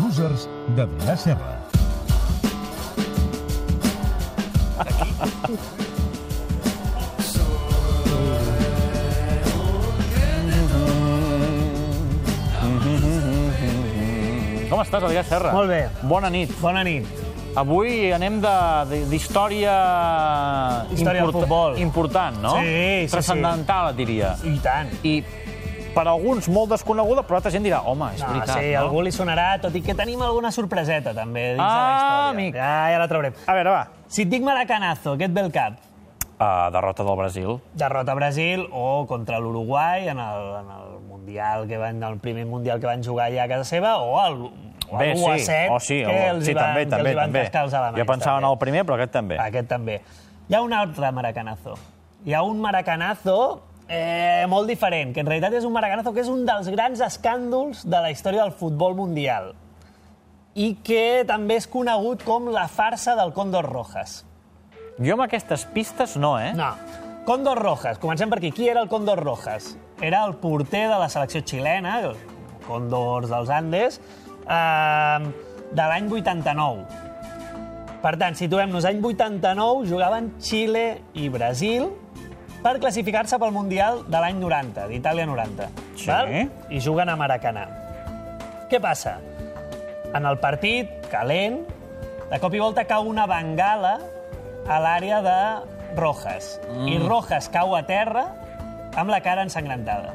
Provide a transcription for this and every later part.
losers de Vilar Serra. Com estàs, Adrià Serra? Molt bé. Bona nit. Bona nit. Avui anem d'història... Història del futbol. Important, no? Sí, sí, sí. Transcendental, et diria. I tant. I per alguns molt desconeguda, però altra gent dirà, home, és No, veritat, sí, no? algú li sonarà, tot i que tenim alguna sorpreseta, també, dins de la Ah, història. amic. Ja, ja la traurem. A veure, va. Si et dic Maracanazo, què et ve al cap? Uh, derrota del Brasil. Derrota a Brasil o contra l'Uruguai en, el, en el Mundial que van, el primer Mundial que van jugar allà a casa seva o el, o Bé, el 1 a sí. 7 Oh, sí, que el- els sí, van, també, que també, els van també. cascar els alemanys. Jo pensava en també. el primer, però aquest també. Aquest també. Hi ha un altre maracanazo. Hi ha un maracanazo eh, molt diferent, que en realitat és un maracanazo que és un dels grans escàndols de la història del futbol mundial i que també és conegut com la farsa del Cóndor Rojas. Jo amb aquestes pistes no, eh? No. Cóndor Rojas. Comencem per aquí. Qui era el Cóndor Rojas? Era el porter de la selecció xilena, el Cóndors dels Andes, eh, de l'any 89. Per tant, situem-nos, any 89 jugaven Xile i Brasil per classificar-se pel Mundial de l'any 90, d'Itàlia 90. Sí. Val? I juguen a Maracanà. Què passa? En el partit, calent, de cop i volta cau una bengala a l'àrea de Rojas. Mm. I Rojas cau a terra amb la cara ensangrentada.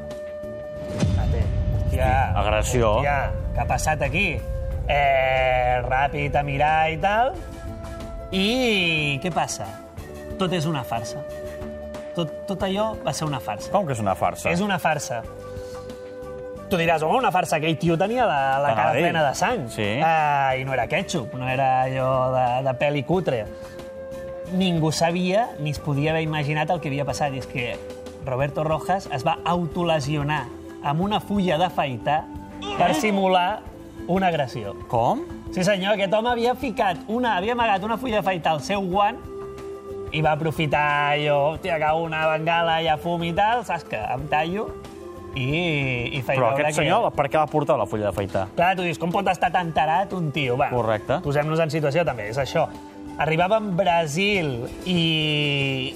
Hòstia, agressió. Hòstia, què ha passat aquí? Eh, ràpid a mirar i tal. I què passa? Tot és una farsa. Tot, tot allò va ser una farsa. Com que és una farsa? És una farsa. Tu diràs, home, una farsa, aquell tio tenia la, la T'anava cara plena de sang. Sí. Uh, I no era ketchup, no era allò de, de pèl i cutre. Ningú sabia ni es podia haver imaginat el que havia passat. I és que Roberto Rojas es va autolesionar amb una fulla d'afaitar per simular una agressió. Com? Sí, senyor, aquest home havia ficat una, havia amagat una fulla d'afaitar al seu guant i va aprofitar allò, hòstia, que una bengala i a fum i tal, saps que em tallo i, i faig Però aquest senyor, per què va portar la fulla d'afaitar? que... Clar, tu dius, com pot estar tan tarat un tio? Va, Correcte. Posem-nos en situació també, és això. Arribaven Brasil i,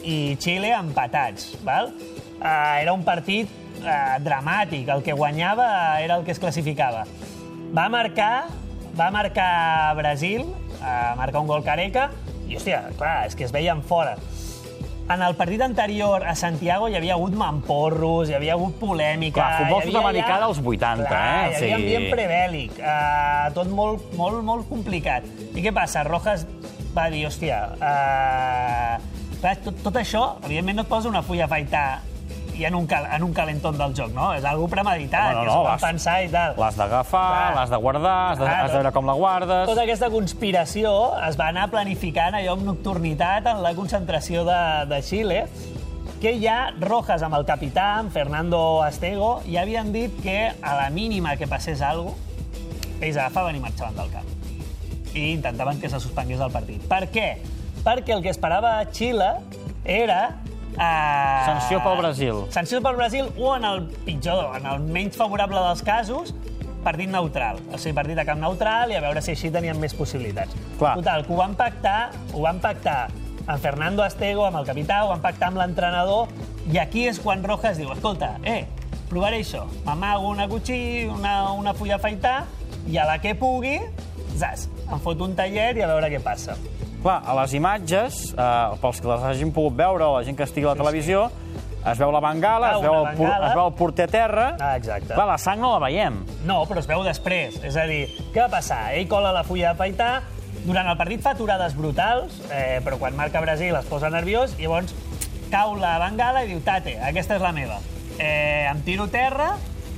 i Xile empatats, val? Uh, era un partit uh, dramàtic, el que guanyava era el que es classificava. Va marcar, va marcar Brasil, uh, marcar un gol Careca, i, hòstia, clar, és que es veien fora. En el partit anterior a Santiago hi havia hagut mamporros, hi havia hagut polèmica... Clar, futbol sud-americà dels 80, Clar, eh? Hi havia Sí. ambient prebèl·lic, uh, tot molt, molt, molt complicat. I què passa? Rojas va dir, hòstia, uh, clar, tot, tot això, evidentment no et posa una fulla a afaitar i en un, cal, en un calentón del joc, no? És algú premeditat, No, no, que no, s'ho van pensar i tal. L'has d'agafar, l'has de guardar, has de, Clar, has de veure com la guardes... Tota aquesta conspiració es va anar planificant allò amb nocturnitat en la concentració de, de Xile, que ja Rojas amb el capità, amb Fernando Astego, ja havien dit que a la mínima que passés alguna cosa, ells agafaven i marxaven del camp. I intentaven que se suspengués el partit. Per què? Perquè el que esperava Xile era... Eh, Sanció pel Brasil. Sanció pel Brasil o, en el pitjor, en el menys favorable dels casos, partit neutral. O sigui, partit a camp neutral i a veure si així tenien més possibilitats. Clar. Total, que ho van pactar, ho van pactar amb Fernando Astego, amb el capità, ho van pactar amb l'entrenador, i aquí és quan Rojas diu, escolta, eh, provaré això, m'amago una cuchí, una, una fulla afaitar, i a la que pugui, zas, em fot un tallet i a veure què passa. Clar, a les imatges, eh, pels que les hagin pogut veure la gent que estigui a la televisió, es veu la bengala, Ah, es, veu el, por, bengala. es veu el porter a terra... Ah, exacte. Clar, la sang no la veiem. No, però es veu després. És a dir, què va passar? Ell cola la fulla d'afaitar, durant el partit fa aturades brutals, eh, però quan marca Brasil es posa nerviós, i llavors cau la bengala i diu, tate, aquesta és la meva. Eh, em tiro terra,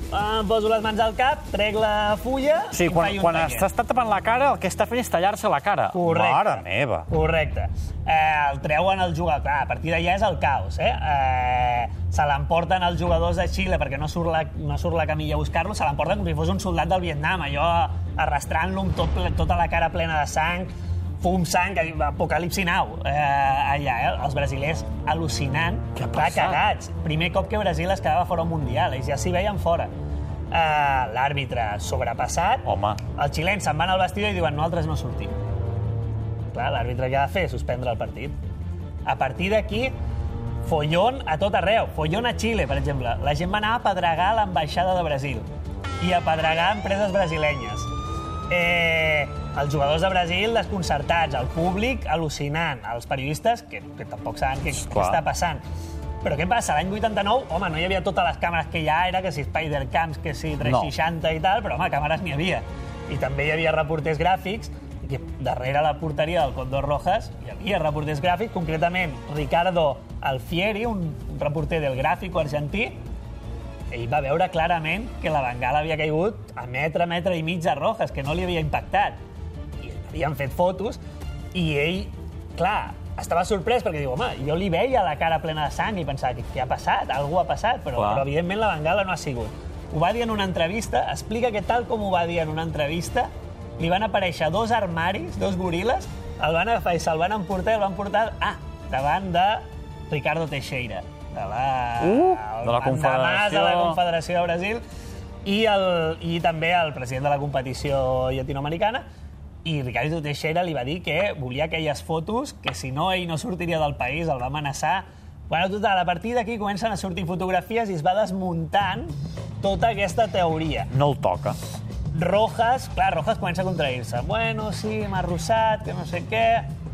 em poso les mans al cap, trec la fulla O sigui, quan, quan tallet. s'està tapant la cara, el que està fent és tallar-se la cara. Correcte. Mare meva. Correcte. Eh, el treuen el jugador. Clar, a partir d'allà és el caos. Eh? Eh, se l'emporten els jugadors de Xile perquè no surt la, no surt la camilla a buscar-lo, se l'emporten com si fos un soldat del Vietnam, allò arrastrant-lo amb tot, tota la cara plena de sang, fum, sang, apocalipsi nau, eh, allà, eh? els brasilers al·lucinant, Què ha clar, passat? cagats. Primer cop que Brasil es quedava fora un Mundial, ells ja s'hi veien fora. eh, l'àrbitre sobrepassat, Home. els xilens se'n van al vestidor i diuen nosaltres no sortim. Clar, l'àrbitre què ha de fer? Suspendre el partit. A partir d'aquí, follon a tot arreu. Follon a Xile, per exemple. La gent va anar a pedregar l'ambaixada de Brasil i a pedregar empreses brasilenyes. Eh, els jugadors de Brasil desconcertats, el públic al·lucinant, els periodistes que, que tampoc saben què, què està passant. Però què passa? L'any 89, home, no hi havia totes les càmeres que hi ha ara, que si Spider-Cams, que si 360 i tal, però, home, càmeres n'hi havia. I també hi havia reporters gràfics, que darrere la porteria del Condor Rojas hi havia reporters gràfics, concretament Ricardo Alfieri, un reporter del Gráfico argentí, ell va veure clarament que la bengala havia caigut a metre, metre i mig a Rojas, que no li havia impactat. I havien fet fotos, i ell, clar, estava sorprès perquè diu, home, jo li veia la cara plena de sang i pensava, què, què ha passat? Algú ha passat, però, Clar. però evidentment la bengala no ha sigut. Ho va dir en una entrevista, explica que tal com ho va dir en una entrevista, li van aparèixer dos armaris, dos goril·les, el van agafar i se'l van emportar i el van portar ah, davant de Ricardo Teixeira, de la, Uh, de la Confederació. de la Confederació de Brasil i, el, i també el president de la competició llatinoamericana i Ricardo Teixeira li va dir que volia aquelles fotos, que si no ell no sortiria del país, el va amenaçar. Bueno, total, a partir d'aquí comencen a sortir fotografies i es va desmuntant tota aquesta teoria. No el toca. Rojas, clar, Rojas comença a contrair-se. Bueno, sí, m'ha rossat, que no sé què...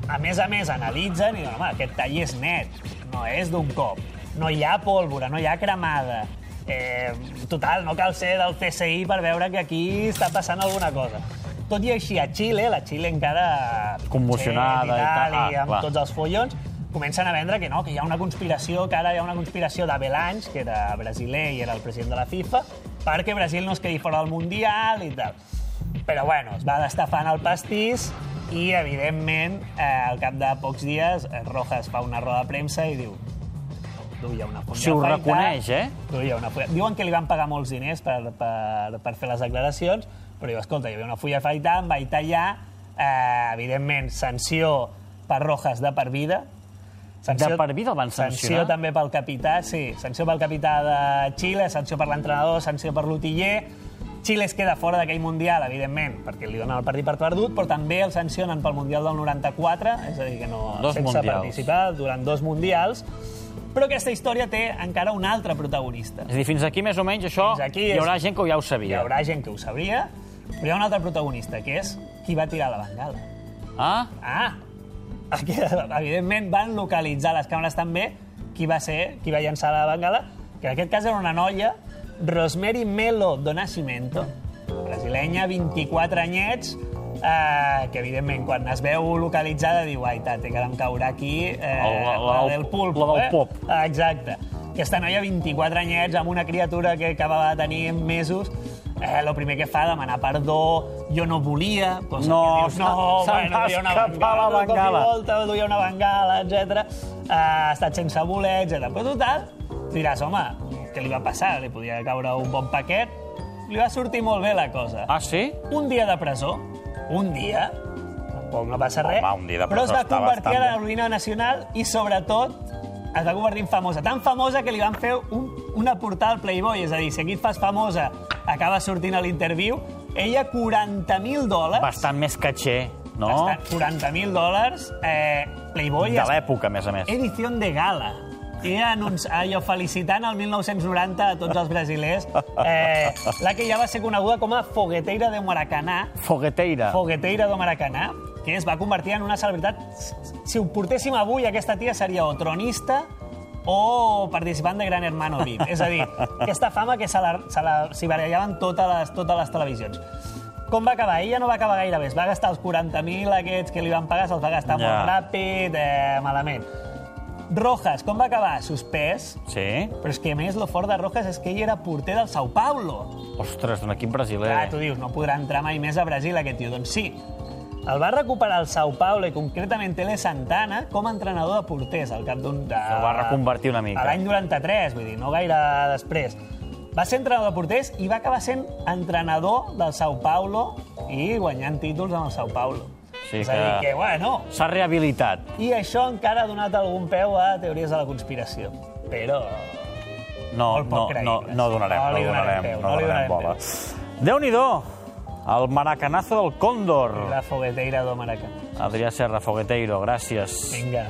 A més a més, analitzen i diuen, home, aquest tall és net, no és d'un cop. No hi ha pólvora, no hi ha cremada. Eh, total, no cal ser del CSI per veure que aquí està passant alguna cosa. Tot i així, a Xile, la Xile encara... Commocionada i i tal. Ah, i amb clar. tots els follons, comencen a vendre que no, que hi ha una conspiració, que ara hi ha una conspiració d'Avelange, que era brasiler i era el president de la FIFA, perquè Brasil no es quedi fora del Mundial i tal. Però bueno, es va destafant el pastís i, evidentment, eh, al cap de pocs dies, eh, Rojas fa una roda de premsa i diu duia una fulla Si ho reconeix, eh? Duia una fulla... Diuen que li van pagar molts diners per, per, per fer les declaracions, però diu, escolta, hi havia una fulla afaitar, em vaig tallar, eh, evidentment, sanció per Rojas de per vida, De per vida el van Sanció sancionar? també pel capità, sí. Sanció pel capità de Xile, sanció per l'entrenador, sanció per l'utiller. Xile es queda fora d'aquell Mundial, evidentment, perquè li donen el partit per perdut, però també el sancionen pel Mundial del 94, és a dir, que no, Dos sense mundials. participar durant dos Mundials. Però aquesta història té encara un altre protagonista. És a dir, fins aquí, més o menys, això, Fins aquí hi haurà és- gent que ja ho Hi sabia. haurà gent que ho sabria, però hi ha un altre protagonista, que és qui va tirar la bengala. Ah? Ah, aquí, evidentment van localitzar les càmeres també qui va ser, qui va llançar la bengala, que en aquest cas era una noia, Rosemary Melo do Nascimento, brasilenya, 24 anyets, eh, que evidentment quan es veu localitzada diu ai, tate, que em caurà aquí eh, La- la- la, del pulpo. la del eh? pop. Ah, Exacte. Aquesta noia, 24 anyets, amb una criatura que acabava de tenir mesos, eh, el primer que fa, demanar perdó, jo no volia, cosa No, que dius, no, bueno, duia una bengala, la de bengala. volta, duia una bengala, etc. Ha estat sense voler, etc. Però total, diràs, home, què li va passar? Li podia caure un bon paquet. Li va sortir molt bé la cosa. Ah, sí? Un dia de presó, un dia, tampoc no passa res, Home, un dia de però es va convertir en l'heroïna nacional i, sobretot, es va convertir en famosa. Tan famosa que li van fer un, una portada al Playboy. És a dir, si aquí et fas famosa, acaba sortint a l'interviu, ella 40.000 dòlars... Bastant més catxer, no? Bastant, 40.000 dòlars, eh, Playboy... De l'època, a més a més. Edició de gala. I anunci... allò, felicitant el 1990 a tots els brasilers. Eh, la que ja va ser coneguda com a Fogueteira de Maracanà, Fogueteira. Fogueteira do Maracanà, que es va convertir en una celebritat. Si ho portéssim avui, aquesta tia seria o tronista o participant de Gran Hermano VIP. És a dir, aquesta fama que se la, se la, s'hi barallaven totes les, totes les televisions. Com va acabar? Ella no va acabar gaire bé. Es va gastar els 40.000 aquests que li van pagar, se'ls va gastar Ja. molt ràpid, eh, malament. Rojas, com va acabar? Suspès. Sí? Però és que, a més, lo fort de Rojas és que ell era porter del Sao Paulo. Ostres, d'un equip brasiler. Clar, tu dius, no podrà entrar mai més a Brasil, aquest tio. Doncs sí. El va recuperar el Sao Paulo i concretament Tele Santana com a entrenador de porters al cap d'un... De... El va reconvertir una mica. A l'any 93, vull dir, no gaire després. Va ser entrenador de porters i va acabar sent entrenador del Sao Paulo i guanyant títols amb el Sao Paulo. Sí És a dir, que- que, bueno, S'ha rehabilitat. i això encara ha donat algun peu a teories de la conspiració. Però no, no, no, no donarem, no, no, donarem, peu, no, li donarem bola. Déu-n'hi-do, el maracanazo del Còndor. La fogueteira do Maracanã. Adrià Serra, Fogueteiro, gràcies. Vinga.